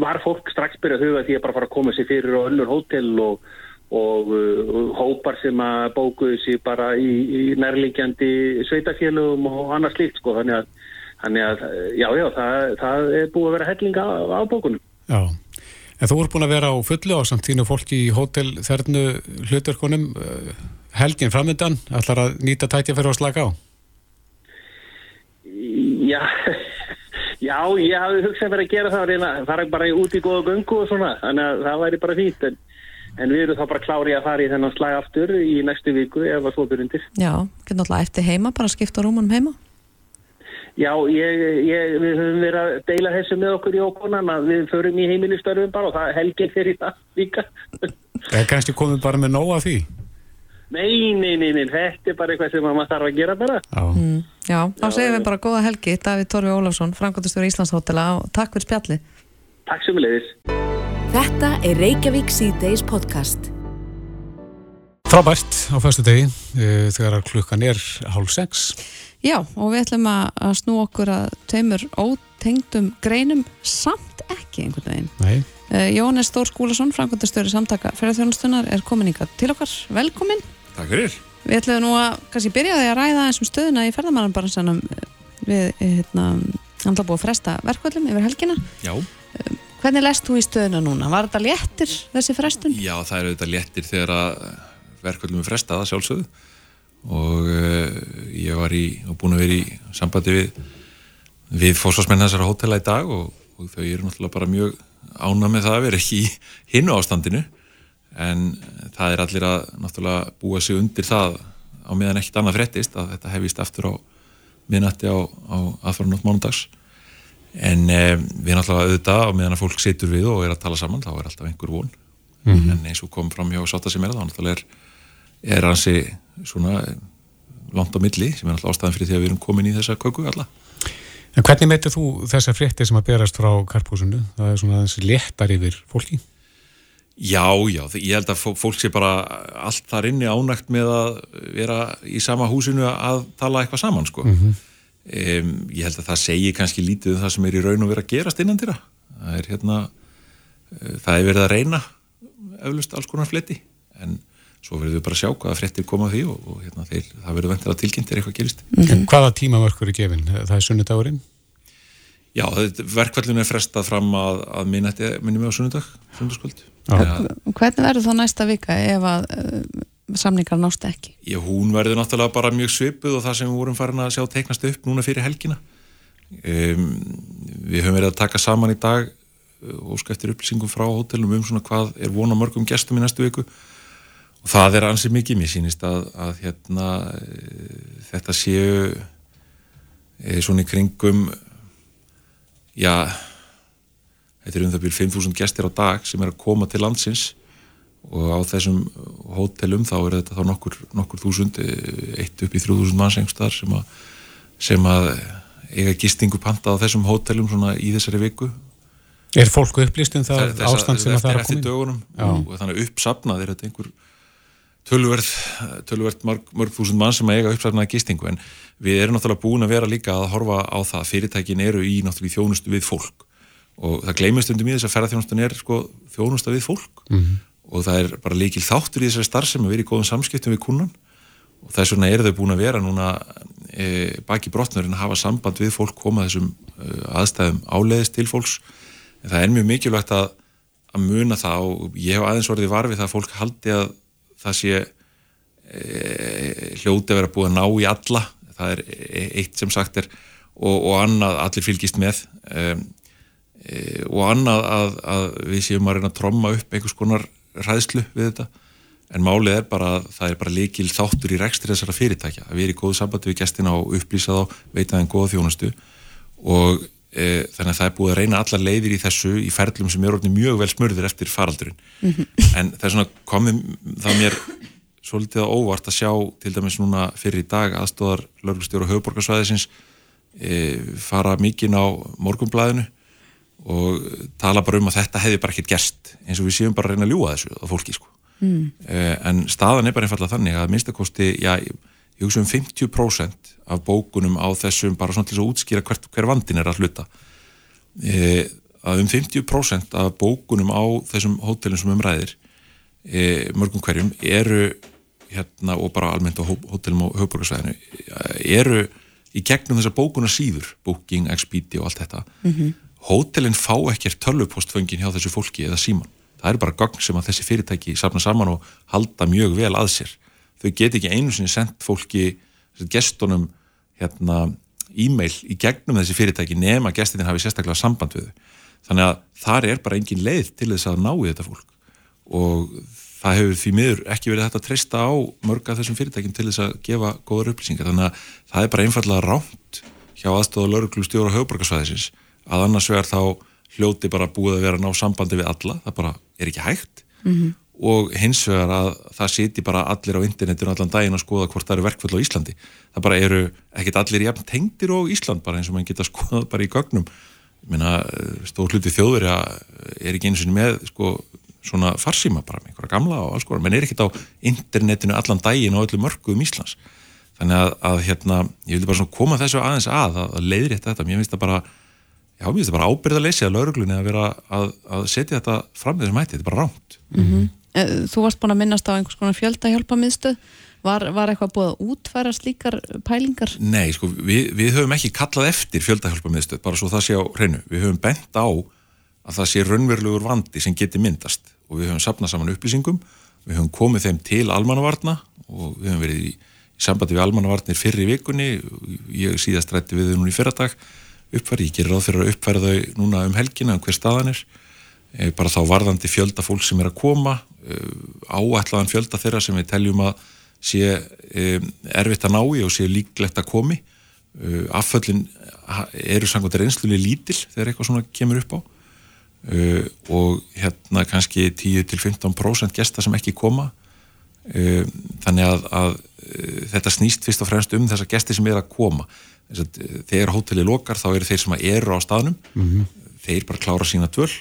var fólk strax byrjað að huga því að bara fara að koma sér fyrir á öllur hótel og og uh, hópar sem að bókuðu sér bara í, í nærlingjandi sveitafélögum og annars líkt sko þannig að, þannig að já já það, það er búið að vera hellinga á, á bókunum. Já, en þú ert búin að vera á fullu á samt þínu fólki í hótel þernu hluturkonum helgin framöndan, ætlar að nýta tætja fyrir að slaka á? Já, já ég hafði hugsað verið að gera það að reyna, fara bara út í góða göngu og svona, þannig að það væri bara fínt en En við erum þá bara klárið að fara í þennan slag aftur í næstu viku ef það svo byrjundir. Já, getur náttúrulega eftir heima, bara skipta rúmunum heima? Já, ég, ég, við höfum verið að deila þessu með okkur í okkunan að við förum í heimilistörfum bara og það helgir fyrir það líka. Það er kannski komið bara með nóg af því? Nei, nei, nei, nei, þetta er bara eitthvað sem maður þarf að gera bara. Já, mm, já þá segjum við bara góða helgi, Davíð Torfi Ólafsson, Frankóttistur Íslandshótela og takk fyrir spjalli. Takk sem við leiðis. Þetta er Reykjavík C-Days podcast. Frábært á fyrstu degi uh, þegar klukkan er hálf sex. Já, og við ætlum að, að snú okkur að taumur ótengdum greinum samt ekki einhvern veginn. Nei. Uh, Jóhannes Þór Skúlason, framkvæmdastöri samtaka ferðarþjónustunar, er komin ykkar til okkar. Velkomin. Takk fyrir. Við ætlum nú að kannski byrja því að ræða eins um stöðuna í ferðarmannanbaransanum við, hérna, hann búið að fresta verkvöldum yfir helgina. Já. Hvernig lest þú í stöðuna núna? Var þetta léttir þessi frestun? Já, það er auðvitað léttir þegar að verkvöldum er frestaða sjálfsögðu og uh, ég var í, og búin að vera í sambandi við, við fósfarsmenn þessara hótela í dag og, og þau eru náttúrulega bara mjög ána með það að vera ekki í hinnu ástandinu. En það er allir að náttúrulega búa sig undir það á meðan ekkert annað frettist að þetta hefist aftur á minnati á, á aðfara nátt mánudags. En eh, við náttúrulega auðvitað á meðan að fólk situr við og er að tala saman þá er alltaf einhver von. Mm -hmm. en eins og kom fram hjá sátta sem er það náttúrulega er, er hansi svona langt á milli sem er náttúrulega ástæðan fyrir því að við erum komin í þessa köku alla En hvernig meitir þú þessa frétti sem að berast frá karpúsinu? Það er svona þessi léttar yfir fólki? Já, já, ég held að fólk sé bara allt þar inni ánægt með að vera í sama húsinu að tala eitthvað saman sko mm -hmm. Um, ég held að það segi kannski lítið um það sem er í raun og verið að gerast innan dýra það er hérna uh, það er verið að reyna eflust alls konar fletti en svo verður við bara að sjá hvaða frettir koma því og, og hérna, þeir, það verður ventir að tilkynnt er eitthvað gerist mm -hmm. Hvaða tímamörkur er gefin? Það er sunnudagurinn? Já, verkvallinu er frestað fram að, að minnum við á sunnudag, sunnudagskvöld Hvernig verður þá næsta vika ef að samningar nást ekki? Já, hún verður náttúrulega bara mjög svipuð og það sem við vorum farin að sjá teiknast upp núna fyrir helgina um, við höfum verið að taka saman í dag óska eftir upplýsingum frá hótelum um svona hvað er vona mörgum gestum í næstu viku og það er ansið mikið mér sínist að, að hérna þetta séu e, svona í kringum já þetta er um það byrjum 5.000 gestir á dag sem er að koma til landsins og á þessum hótelum þá er þetta þá nokkur, nokkur þúsund eitt upp í þrjúðúsund manns einhverstaðar sem sem að eiga gistingu panta á þessum hótelum svona í þessari viku. Er fólku upplýst um það ástand sem það er að koma í? Og þannig uppsapnað er þetta einhver tölverð, tölverð mörg, mörg þúsund mann sem eiga uppsapnaða gistingu en við erum náttúrulega búin að vera líka að horfa á það fyrirtækin eru í náttúrulega þjónustu við fólk. Og það gleymist undir mjög þess að ferðarþjónustun er sko, þjónusta við fólk. Mm -hmm og það er bara líkil þáttur í þessari starf sem að vera í góðum samskiptum við kunnan og þess vegna eru þau búin að vera núna e, baki brotnurinn að hafa samband við fólk koma þessum e, aðstæðum áleiðist til fólks. En það er mjög mikilvægt að, að muna það og ég hef aðeins orðið varfið það að fólk haldi að það sé e, hljóti að vera búið að ná í alla. Það er e, eitt sem sagt er og, og annað allir fylgist með. E, e, og annað að, að við séum að reyna að tromma upp einhvers konar ræðslu við þetta. En málið er bara að það er bara líkil þáttur í rekstri þessara fyrirtækja. Að vera í góðu sambandi við gestina og upplýsa þá veita þeim góða þjónustu. Og þannig að það er búið að reyna allar leiðir í þessu í ferlum sem er orðin mjög vel smörður eftir faraldurinn mm -hmm. en það er svona komið það mér svolítið á óvart að sjá til dæmis núna fyrir í dag aðstóðar lögustjóru höfuborgarsvæðisins e, fara mikinn á morgumblæðinu og tala bara um að þetta hefði bara ekkert gerst eins og við séum bara að reyna að ljúa þessu á fólki sko. mm. uh, en staðan er bara einfallega þannig að minnstakosti, já, ég hugsa um 50% af bókunum á þessum bara svona til að útskýra hver, hver vandin er að hluta uh, að um 50% af bókunum á þessum hótelum sem umræðir uh, mörgum hverjum eru hérna og bara almennt á hótelum og höfbrukarsvæðinu eru í gegnum þessar bókunar síður Booking, Expedia og allt þetta mm -hmm hótelin fá ekkert tölvupostföngin hjá þessu fólki eða síman. Það er bara gagn sem að þessi fyrirtæki sapna saman og halda mjög vel að sér. Þau get ekki einu sinni sendt fólki, gestunum, hérna, e-mail í gegnum þessi fyrirtæki nema gestin hafi sérstaklega samband við. Þannig að þar er bara engin leið til þess að ná í þetta fólk og það hefur því miður ekki verið þetta að treysta á mörga þessum fyrirtækjum til þess að gefa góður upplýsingar. Þannig að það er bara einfallega ránt hjá aðstofa lauruglu stjóra höfuborgarsvæðisins að annars vegar þá hljóti bara búið að vera ná sambandi við alla, það bara er ekki hægt mm -hmm. Og hins vegar að það siti bara allir á internetinu allan daginn að skoða hvort það eru verkvöld á Íslandi. Það bara eru ekkit allir jafn tengdir á Ísland bara eins og mann geta skoðað bara í gögnum. Minna, stór hluti þjóður er ekki eins og með sko, svona farsíma bara með einhverja gamla og alls konar, menn er ekkert á internetinu allan daginn og öllu mörguðum Íslands. Þannig að, að hérna, ég vildi bara svona koma þessu aðeins að, að, að leiðri þetta, mér finnst það bara já, mér finnst það bara ábyrðalessi að lauruglunni að vera að, að setja þetta fram þessum hætti, þetta er bara ránt mm -hmm. Þú varst búin að minnast á einhvers konar fjöldahjálpa miðstöð Var, var eitthvað búið að útfæra slíkar pælingar? Nei, sko, við, við höfum ekki kallað eftir fjöldahjálpa miðstöð, bara svo það sé á hreinu. Við höfum bent á að það sé raunverulegur vandi sem geti myndast og við höfum sapnað saman upplýsingum, við höfum komið þeim til almannavarna og við höfum verið í í sambandi við almannavarnir fyrri vikunni ég síðast rætti við þau núna í fyrradag uppfæri, ég gerir ráð fyrir að uppfæra þau núna um helgina um hver staðan er e, bara þá varðandi fjölda fólk sem er að koma áætlaðan fjölda þeirra sem við teljum að sé e, erfitt að nái og sé líklegt að komi. E, afföllin eru samkvæmt reynslulega lítil þegar eitthvað svona kemur upp á. Og hérna kannski 10-15% gesta sem ekki koma. Þannig að, að Eh, þetta snýst fyrst og fremst um þessa gesti sem er að koma. Eh, þegar hótelið lokar þá eru þeir sem eru á staðnum. Mm -hmm. þeir bara klára sína tvöl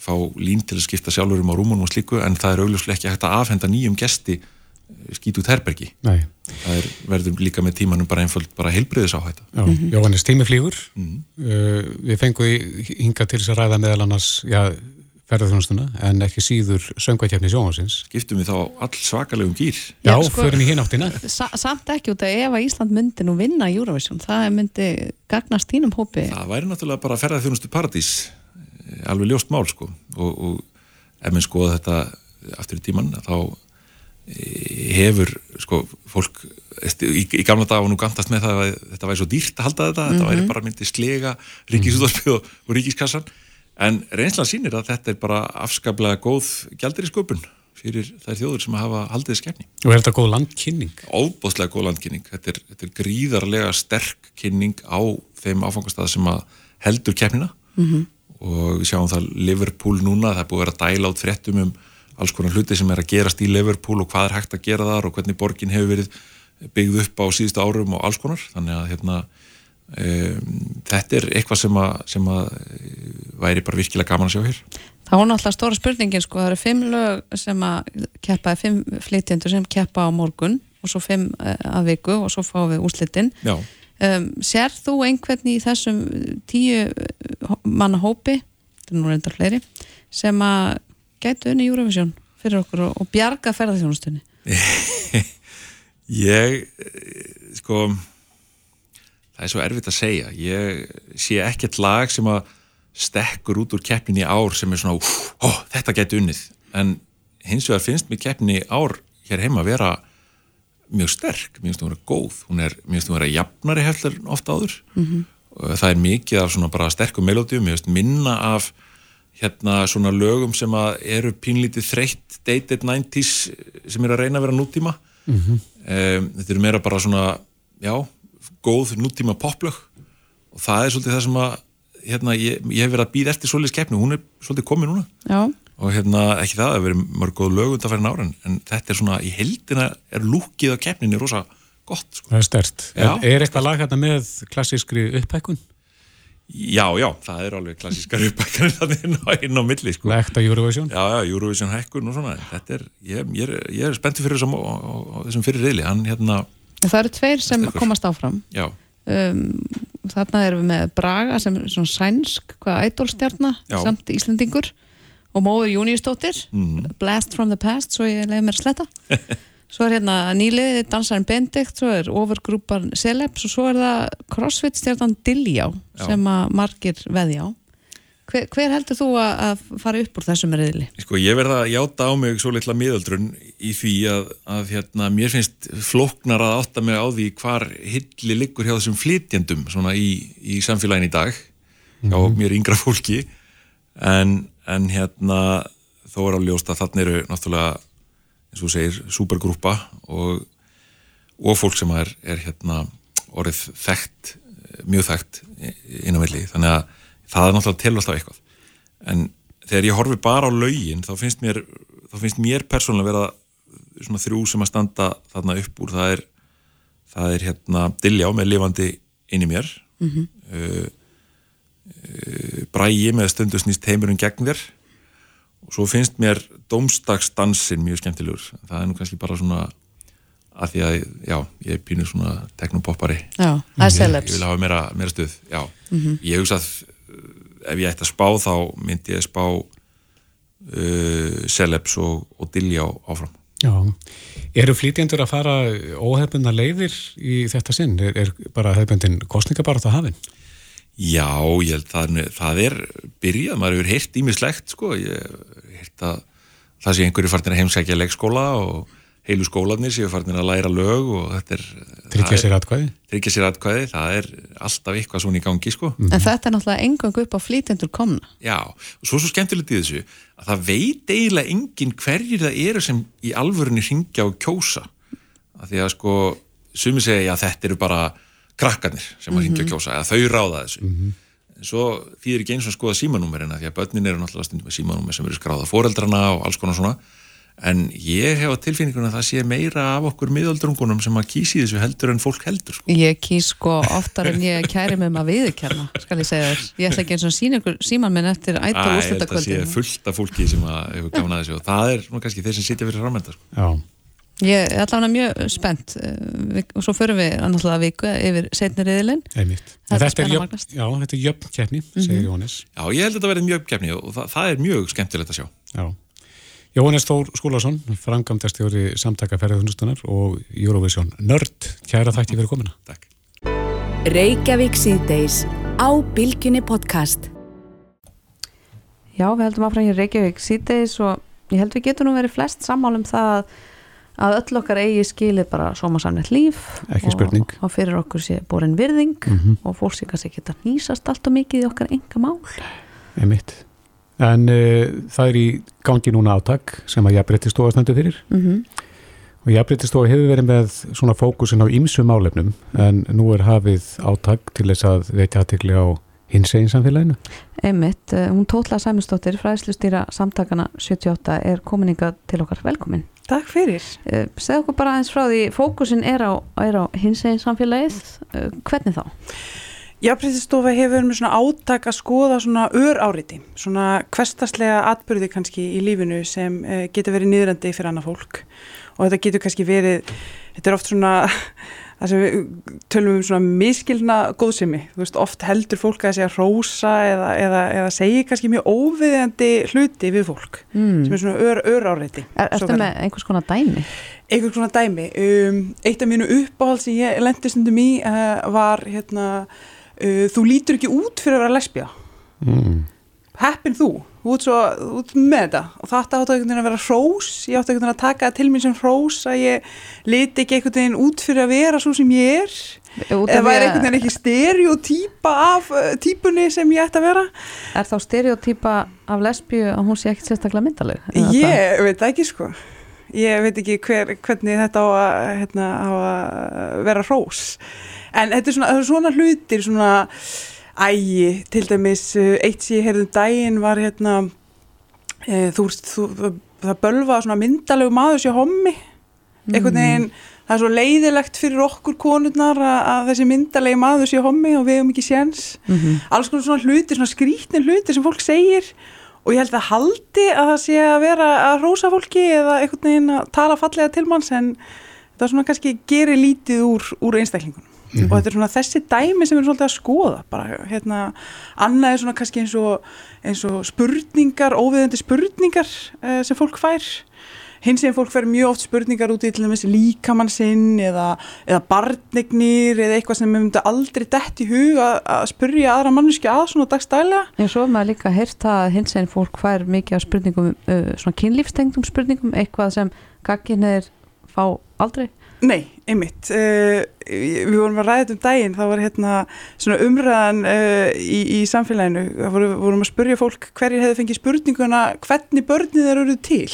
fá lín til að skipta sjálfur um á rúmunum og slíku en það er augljóslega ekki hægt að afhenda nýjum gesti eh, skýt út herbergi Nei. það er, verður líka með tímanum bara einföld bara heilbriðis áhætta Já, mm -hmm. Jóhannes, tími flýgur mm -hmm. uh, við fengum hinga til þess að ræða meðal annars, já ferðarþjónustuna en ekki síður söngvækjafni sjónvarsins. Skiptum við þá all svakalegum gýr? Já, Já sko, förum í hináttina. Sa samt ekki út að ef að Ísland myndi nú vinna Eurovision, það myndi gagnast þínum hópi. Það væri náttúrulega bara ferðarþjónustu paradís, eh, alveg ljóst mál sko og, og ef minn skoða þetta aftur í tíman þá eh, hefur sko fólk í, í gamla dag og nú gandast með það að þetta væri svo dýrt að halda þetta, mm -hmm. þetta væri mhm. bara myndi slega ríkisúðarspið og, og ríkiskassan En reynslan sínir að þetta er bara afskaplega góð gældir í sköpun fyrir þær þjóður sem hafa haldið skefni. Og er þetta góð landkynning? Óbóðslega góð landkynning. Þetta er, þetta er gríðarlega sterk kynning á þeim áfangastað sem heldur kefnina mm -hmm. Og við sjáum það Liverpool núna, það er búið að vera dæla át fréttum um alls konar hluti sem er að gerast í Liverpool og hvað er hægt að gera þar og hvernig borgin hefur verið byggð upp á síðustu árum og alls konar. Þannig að hérna Um, þetta er eitthvað sem að, sem að eh, væri bara virkilega gaman að sjá hér. Það var náttúrulega stóra spurningin sko, það eru fimm lög sem að keppa, fimm flytjendur sem keppa á morgun og svo fimm uh, að viku og svo fáum við úslitin um, Sér þú einhvern í þessum tíu manna hópi þetta er nú reyndar fleiri sem að gætu unni Eurovision fyrir okkur og, og bjarga ferðarþjónustunni Ég eh, sko það er svo erfitt að segja. Ég sé ekkert lag sem að stekkur út úr keppinni ár sem er svona, ó, þetta getur unnið. En hins vegar finnst mér keppinni ár hér heima að vera mjög sterk, mér finnst hún að vera góð hún er, mér finnst hún að vera jafnari heldur ofta áður mm -hmm. það er mikið af svona bara sterkum melódium, mér finnst minna af hérna svona lögum sem að eru pínlítið þreytt dated 90's sem er að reyna að vera nútíma mm -hmm. um, þetta eru meira bara svona já, góð nútíma poplög og það er svolítið það sem að hérna, ég, ég hef verið að býða eftir svolítið skeppnu, hún er svolítið komið núna Já. Og hérna ekki það að verið mörg góð lög undan færin ára en þetta er svona í heldina er lúkið á keppninni rosa gott sko. Það er stert. Er, er eitthvað lag hérna með klassískri upphækkun? Já, já, það er alveg klassískar upphækkanir þannig inn á, inn á milli sko. Lekta Eurovision? Já, já, Eurovision hækkun og svona þetta er, ég, ég er, ég er spenntið fyrir þessum, þessum fyrir reyli, hann hérna Það eru tveir sem komast áfram um, Þarna erum við með Braga sem er svona sænsk hvaða ædolstjarnar, samt Íslandingur og móður Júniustóttir mm. Blast from the Past, svo ég leiði mér að sletta Svo er hérna nýliðið dansarinn Bendikt, svo er overgrúpan Celebs og svo er það crossfit stjarnan Dilljá sem að margir veði á Hver, hver heldur þú að fara upp úr þessum reyðli? Sko ég verða að játa á mig svo litla miðaldrun í því að, að hérna, mér finnst floknar að átta mig á því hvar hilli liggur hjá þessum flytjandum svona í, í samfélagin í dag hjá mm -hmm. mér yngra fólki en, en hérna þó er á ljóst að þarna eru náttúrulega eins og segir supergrúpa og, og fólk sem er, er hérna orðið þekkt, mjög þekkt inn á milli. Þannig að það er náttúrulega til alltaf eitthvað. En þegar ég horfi bara á laugin þá finnst mér, þá finnst mér persónulega vera svona þrjú sem að standa þarna upp úr, það er það er hérna Dilljá með lifandi inn í mér. Mm -hmm. uh, brægi með stundu snýst heimurinn gegn þér. Og svo finnst mér domstagsdansin mjög skemmtilegur. Það er nú kannski bara svona að því að, já, ég er pínur svona teknopoppari Já, ég, ég vil hafa meira, meira stuð, já. Mhm. ég hugsa að uh, ef ég ætti að spá þá myndi ég spá uh, celebs og, og dilja áfram. Já, eru flýtjendur að fara óhefbundna leiðir í þetta sinn? Er, er bara hefbundin kostningabarð að hafinn? Já, ég held það, er- það er byrjað, maður hefur heyrt ímislegt sko, ég heyrt að það sé einhverju farnir að heimsækja leikskóla og heilu skólanir séu farnir að læra lög og þetta er Tryggja sér atkvæði? Tryggja sér atkvæði, það er alltaf eitthvað svona í gangi sko. En þetta er náttúrulega engang upp á flýtendur komna. Já, og svo svo skemmtilegt í þessu að það veit eiginlega enginn hverjir það eru sem í alvörunni ringja og kjósa. Að því að sko sumi segja að þetta eru bara krakkarnir sem að ringja og kjósa eða þau ráða þessu en svo þýðir ekki eins og að skoða símanúmerina því að börnin eru náttúrulega stundum með símanúmer sem eru skráða fóreldrana og alls konar svona en ég hef á tilfinningunum að það sé meira af okkur miðaldrungunum sem að kýsi þessu heldur en fólk heldur sko. Ég kýs sko oftar en ég kæri með maður viðurkenna, skal ég segja þér. Ég ætla ekki eins og sína ykkur síman minn eftir ætla Æ, ég held að sé úrslutakvöldinu. fullt af fólki sem að hefur gafnað þessu og það er nú kannski þeir sem sitja fyrir framönda sko. Ég er allavega mjög spennt eh, og svo förum við annarlega viku yfir setni riðilinn. Einmitt. Það En Þetta er spenna jöfn, magnast. já, þetta er jöfn keppni, segir Jóhannes. Já, ég held að þetta verði mjög uppgefni og það, það er mjög skemmtilegt að sjá. Já. Jóhannes Þór Skúlason, frangamdastjóri samtaka ferðarþunustunar og Eurovision Nörd, kæra þætti fyrir komina. Takk. Reykjavík síðdeis á Bilginni podcast. Já, við heldum áfram hér í Reykjavík síðdeis og ég held við getum nú verið flest sammál um það að, að öll okkar eigi skilið bara sómasamnett líf og, og fyrir okkur sé borin virðing Mhm. og fólk sé kannski geta nýsast allt og mikið í okkar enga mál Einmitt. En uh, það er í gangi núna átak sem að jafnbrettistofa stendur fyrir mm -hmm. og jafnbrettistofa hefur verið með svona fókusin á ýmsu málefnum en nú er hafið átak til þess að veitja aðtekli á hins eginn samfélaginu. Einmitt, eh, hún Tótla Sæmusdóttir fræðslustýra samtakana 78 er komininga til okkar velkomin Takk fyrir. Eh, Segð okkur bara aðeins frá því fókusin er á, er á hins eginn samfélagið Eh, hvernig þá? Jafnbreytistofa hefur með svona átak að skoða svona ör áriti, svona hverstaslega atbyrði kannski í lífinu sem getur verið niðrandi fyrir annað fólk og þetta getur kannski verið, þetta er oft svona, það sem við tölum um svona miskilna góðsemi, þú veist, oft heldur fólk að segja rósa eða, eða, eða segja kannski mjög óviðjandi hluti við fólk Mm. sem er svona ör, ör áriti. Er, ertu með einhvers konar dæmi? einhvern svona dæmi um, eitt af mínu uppáhald sem ég lendi stundum í uh, var hérna uh, þú lítur ekki út fyrir að vera lesbía Mm. Heppin þú, þú ert, svo, ert með þetta. Og þetta áttu einhvern veginn að vera hrós. Ég áttu einhvern veginn að taka til mér sem hrós að ég liti ekki einhvern veginn út fyrir að vera svo sem ég er. Út eða væri einhvern veginn ekki stereotýpa af uh, típunni sem ég ætti að vera? Er þá stereotýpa af lesbíu að hún sé ekkit sérstaklega myndaleg? Ég veit það ekki sko. Ég veit ekki hver, hvernig þetta á að, hérna, á að vera hrós. En þetta er svona, er svona hlutir svona ægi, til dæmis uh, eitt sem ég heyrði um daginn var hérna e, þú, þú, það, það bölva svona myndalegu maður sér hommi. Einhvern veginn, það er svo leiðilegt fyrir okkur konurnar að, að þessi myndalegi maður sé hommi og við hefum ekki séns. Mhm. alls konar svona hlutir, svona skrítni hlutir sem fólk segir. Og ég held að haldi að það sé að vera að rósa fólki eða einhvern veginn að tala fallega til manns en það svona kannski gerir lítið úr, úr einstaklingunum og þetta er svona þessi dæmi sem við erum svolítið að skoða bara hérna, annað er svona kannski eins og, eins og spurningar, óviðandi spurningar uh, sem fólk fær. Hins veginn fólk fær mjög oft spurningar út í til dæmis líkamann sinn eða, eða barnignir eða eitthvað sem við myndum aldrei dett í hug að, að spurja aðra manneski að svona dagstælega. En svo er maður líka heyrt að hins einn fólk fær mikið af spurningum, uh, svona kynlífstengdum spurningum, eitthvað sem gagginir fá aldrei. Nei, einmitt. Uh, við vorum að ræða þetta um daginn, það var hérna svona umræðan uh, í, í samfélaginu, það voru, vorum að spurja fólk hverjir hefði fengið spurninguna hvernig börnið þeir eru til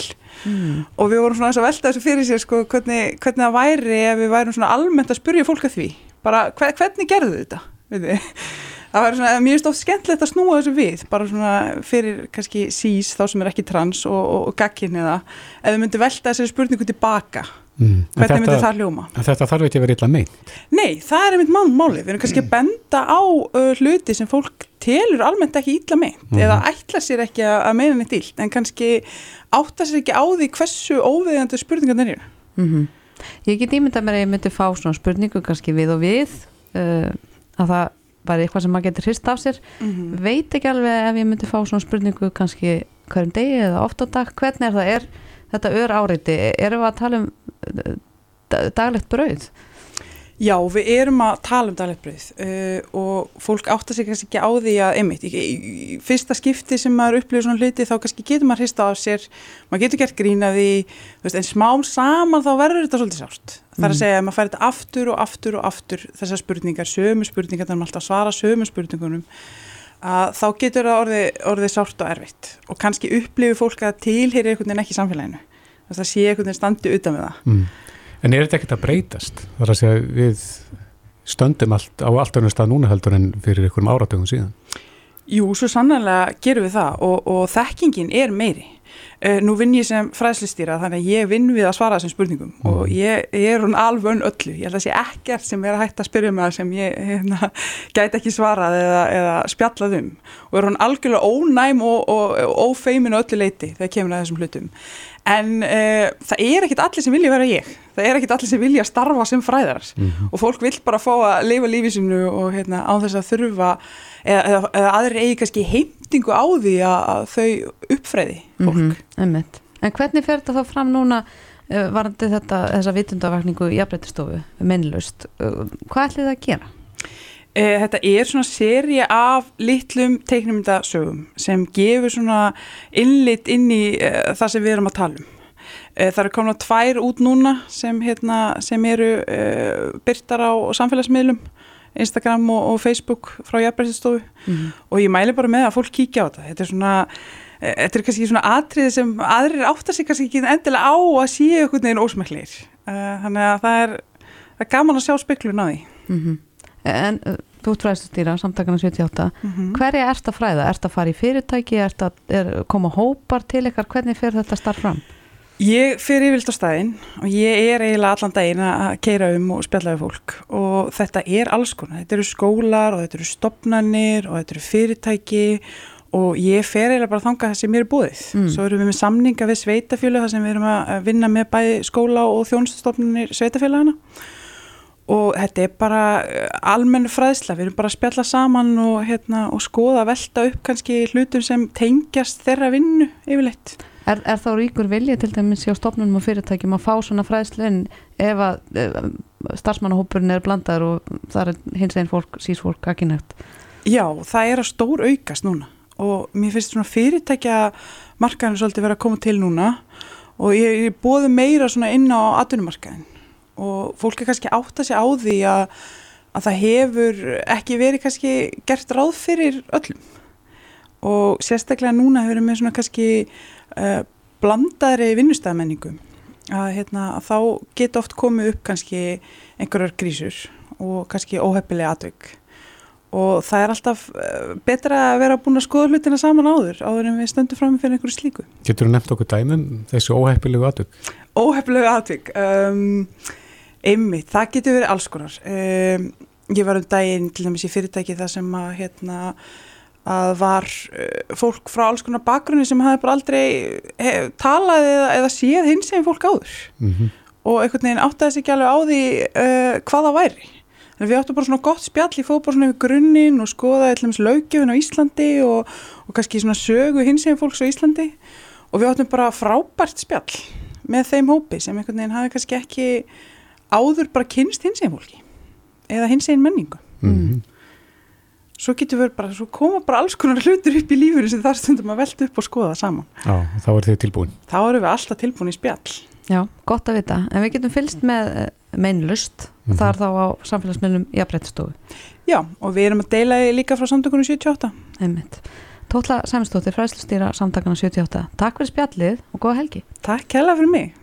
Mm. og við vorum svona að velta þessu fyrir sér sko, hvernig, hvernig það væri ef við værum svona almennt að spurja fólk að því bara hver, hvernig gerðu þetta veit þið? það væri svona mjög stótt skemmtilegt að snúa þessu við bara svona fyrir kannski sís þá sem er ekki trans og, og, og gagkinni það ef þið myndi velta þessari spurningu tilbaka Mm. Hvernig Þetta- myndi það hljóma? En þetta þarf ekki að vera illa meint. Nei, það er einmitt mál, máli. Við erum kannski að benda á uh, hluti sem fólk telur almennt ekki illa meint Mhm. eða ætla sér ekki að, að meina neitt illt en kannski átta sér ekki á því hversu óviðjandi spurningarnir eru. Mm Ég get ímyndað mér að ég myndi fá svona spurningu kannski við og við uh, að það var eitthvað sem maður getur hrist af sér Mm. veit ekki alveg ef ég myndi fá svona spurningu kannski hverjum degi eða oft á dag hvernig er það, er þetta ör áreiti erum við að tala um da- daglegt brauð? Já, við erum að tala um daglegt brauð uh, og fólk átta sig kannski ekki á því að einmitt, í, í, í fyrsta skipti sem maður upplifir svona hluti þá kannski getur maður hrista af sér, maður getur gert grína því, veist, en smám saman þá verður þetta svolítið sárt. Það er að segja að maður fær þetta aftur og aftur og aftur þessar spurningar, sömu spurningar, þannig að maður alltaf svara sömu spurningunum að þá getur það orðið, orðið sárt og erfitt og kannski upplifir fólk að tilheyri einhvern veginn ekki samfélaginu. Þess að það sé einhvern veginn standi utan við það. Mm. En er þetta ekkert að breytast? Það er að segja við stöndum allt, á allt önnum stað núna heldur en fyrir einhverjum áratöngum síðan. Jú, svo sannlega gerum við það og, og þekkingin er meiri. Uh, nú vinn ég sem fræðslistýra þannig að ég vinn við að svara þessum spurningum Mm. og ég, ég er hún alvön öllu. Ég held að sé ekkert sem er að hægt að spyrja mig að sem ég hérna, gæti ekki svarað eða, eða spjallað um og er hún algjörlega ónæm og, og, og ófeimin öllu leiti þegar kemur að þessum hlutum. En uh, það er ekkit allir sem vilja vera ég. Það er ekkit allir sem vilja starfa sem fræðarar Mhm. og fólk vill bara fá að lifa lífi sinu og hérna, á þess að þurfa eða, eða, aðri eigi kannski heimtingu á því að, þau uppfræði fólk. Mhm, einmitt. En hvernig fer þetta þá fram núna uh, varandi þetta, þessa vitundavakningu í jafnbreytistofu, minnlust uh, hvað ætlið það að gera? Eh, Þetta er svona seri af litlum teiknumyndasögum sem gefur svona innlit inn í uh, það sem við erum að tala um. Uh, það eru komin tvær út núna sem, hérna, sem eru uh, byrtar á samfélagsmiðlum, Instagram og, og Facebook frá jafnbreytistofu Mm. og ég mæli bara með að fólk kíkja á þetta. Þetta er svona, eh, þetta er kannski svona atriði sem aðrir áttar sig kannski ekki endilega á að séu einhvern veginn ósmæklir. Uh, þannig að það er, það er gaman að sjá speklun á því. Mm En uh, þú ert fræðstustýra, samtakana 78 Mm hverja ert að fræða? Ert að fara í fyrirtæki? Að er, koma hópar til ykkar? Hvernig fer þetta starf fram? Ég fer yfirlt á staðinn og ég er eiginlega allan daginn að keira um og spjalla við fólk og þetta er alls konar. Þetta eru skólar og þetta eru stopnarnir og þetta eru fyrirtæki og ég fer eiginlega bara þangað það sem mér er búið. Mm. Svo erum við með samninga við sveitafjölu þar sem við erum að vinna með bæði skóla og þjónustastofnunir sveitafjölagana og þetta er bara eh, almenn fræðsla, við erum bara að spjalla saman og, hérna, og skoða að velta upp kannski hlutum sem tengjast þeirra vinnu yfirleitt. Er, er þá ríkur vilja til dæmis hjá stofnunum og fyrirtækjum að fá svona fræðslu en ef að ef starfsmannahópurinn er blandaður og það er hins einn fólk, sís fólk ekki nægt? Já, það er að stór aukast núna og mér finnst svona fyrirtækja markaðinu svolítið vera að koma til núna og ég, ég bóði meira svona inn á atvinnumarkaðin og fólk er kannski átt að segja á því að, að það hefur ekki verið kannski gert ráð fyrir öllum og sérstaklega núna hefur við með svona kannski uh, blandaðri vinnustæðamenningu að, hérna, að þá geta oft komið upp kannski einhverjar grísur og kannski óheppilega atvik. Og það er alltaf eh, betra að vera búin að skoða hlutina saman áður áður en við stöndum fram fyrir einhverju slíku. Getur þú nefnt okkur dæmum þessu óheppilegu aðtök? óhefnilega atvik um, einmitt, það getur verið alls konar. Um, ég var um daginn til dæmis í fyrirtæki það sem að hérna að var uh, fólk frá alls konar bakgrunni sem hafði bara aldrei hef, talað eða, eða séð hins sem fólk áður Mm og einhvern veginn áttaði sig ekki alveg á því uh, hvað það væri. Þannig við áttum bara svona gott spjall í svona yfir grunninn og skoðaði eitthvað löggjöfin á Íslandi og, og kannski svona sögu hins eginn fólks á Íslandi og við áttum bara frábært spjall með þeim hópi sem einhvern veginn hafi kannski ekki áður bara kynst hins eginn fólki eða hins eginn menningu. -hmm. Svo getur við bara, svo koma bara alls konar hlutur upp í lífuru sem þar stundum að velta upp og skoða saman. Já, þá er þið tilbúin. Þá erum við alltaf tilbúin í spjall. Já, gott að vita. En við getum fylst með uh, meinlust Mhm. það er þá á samfélagsmiðlum jafnbrettistofu. Já, og við erum að deila líka frá samtökunum 78. Einmitt. Tótla Sæminsdóttir, fræðslustýra samtakana 78. Takk fyrir spjallið og góða helgi. Takk hella fyrir mig.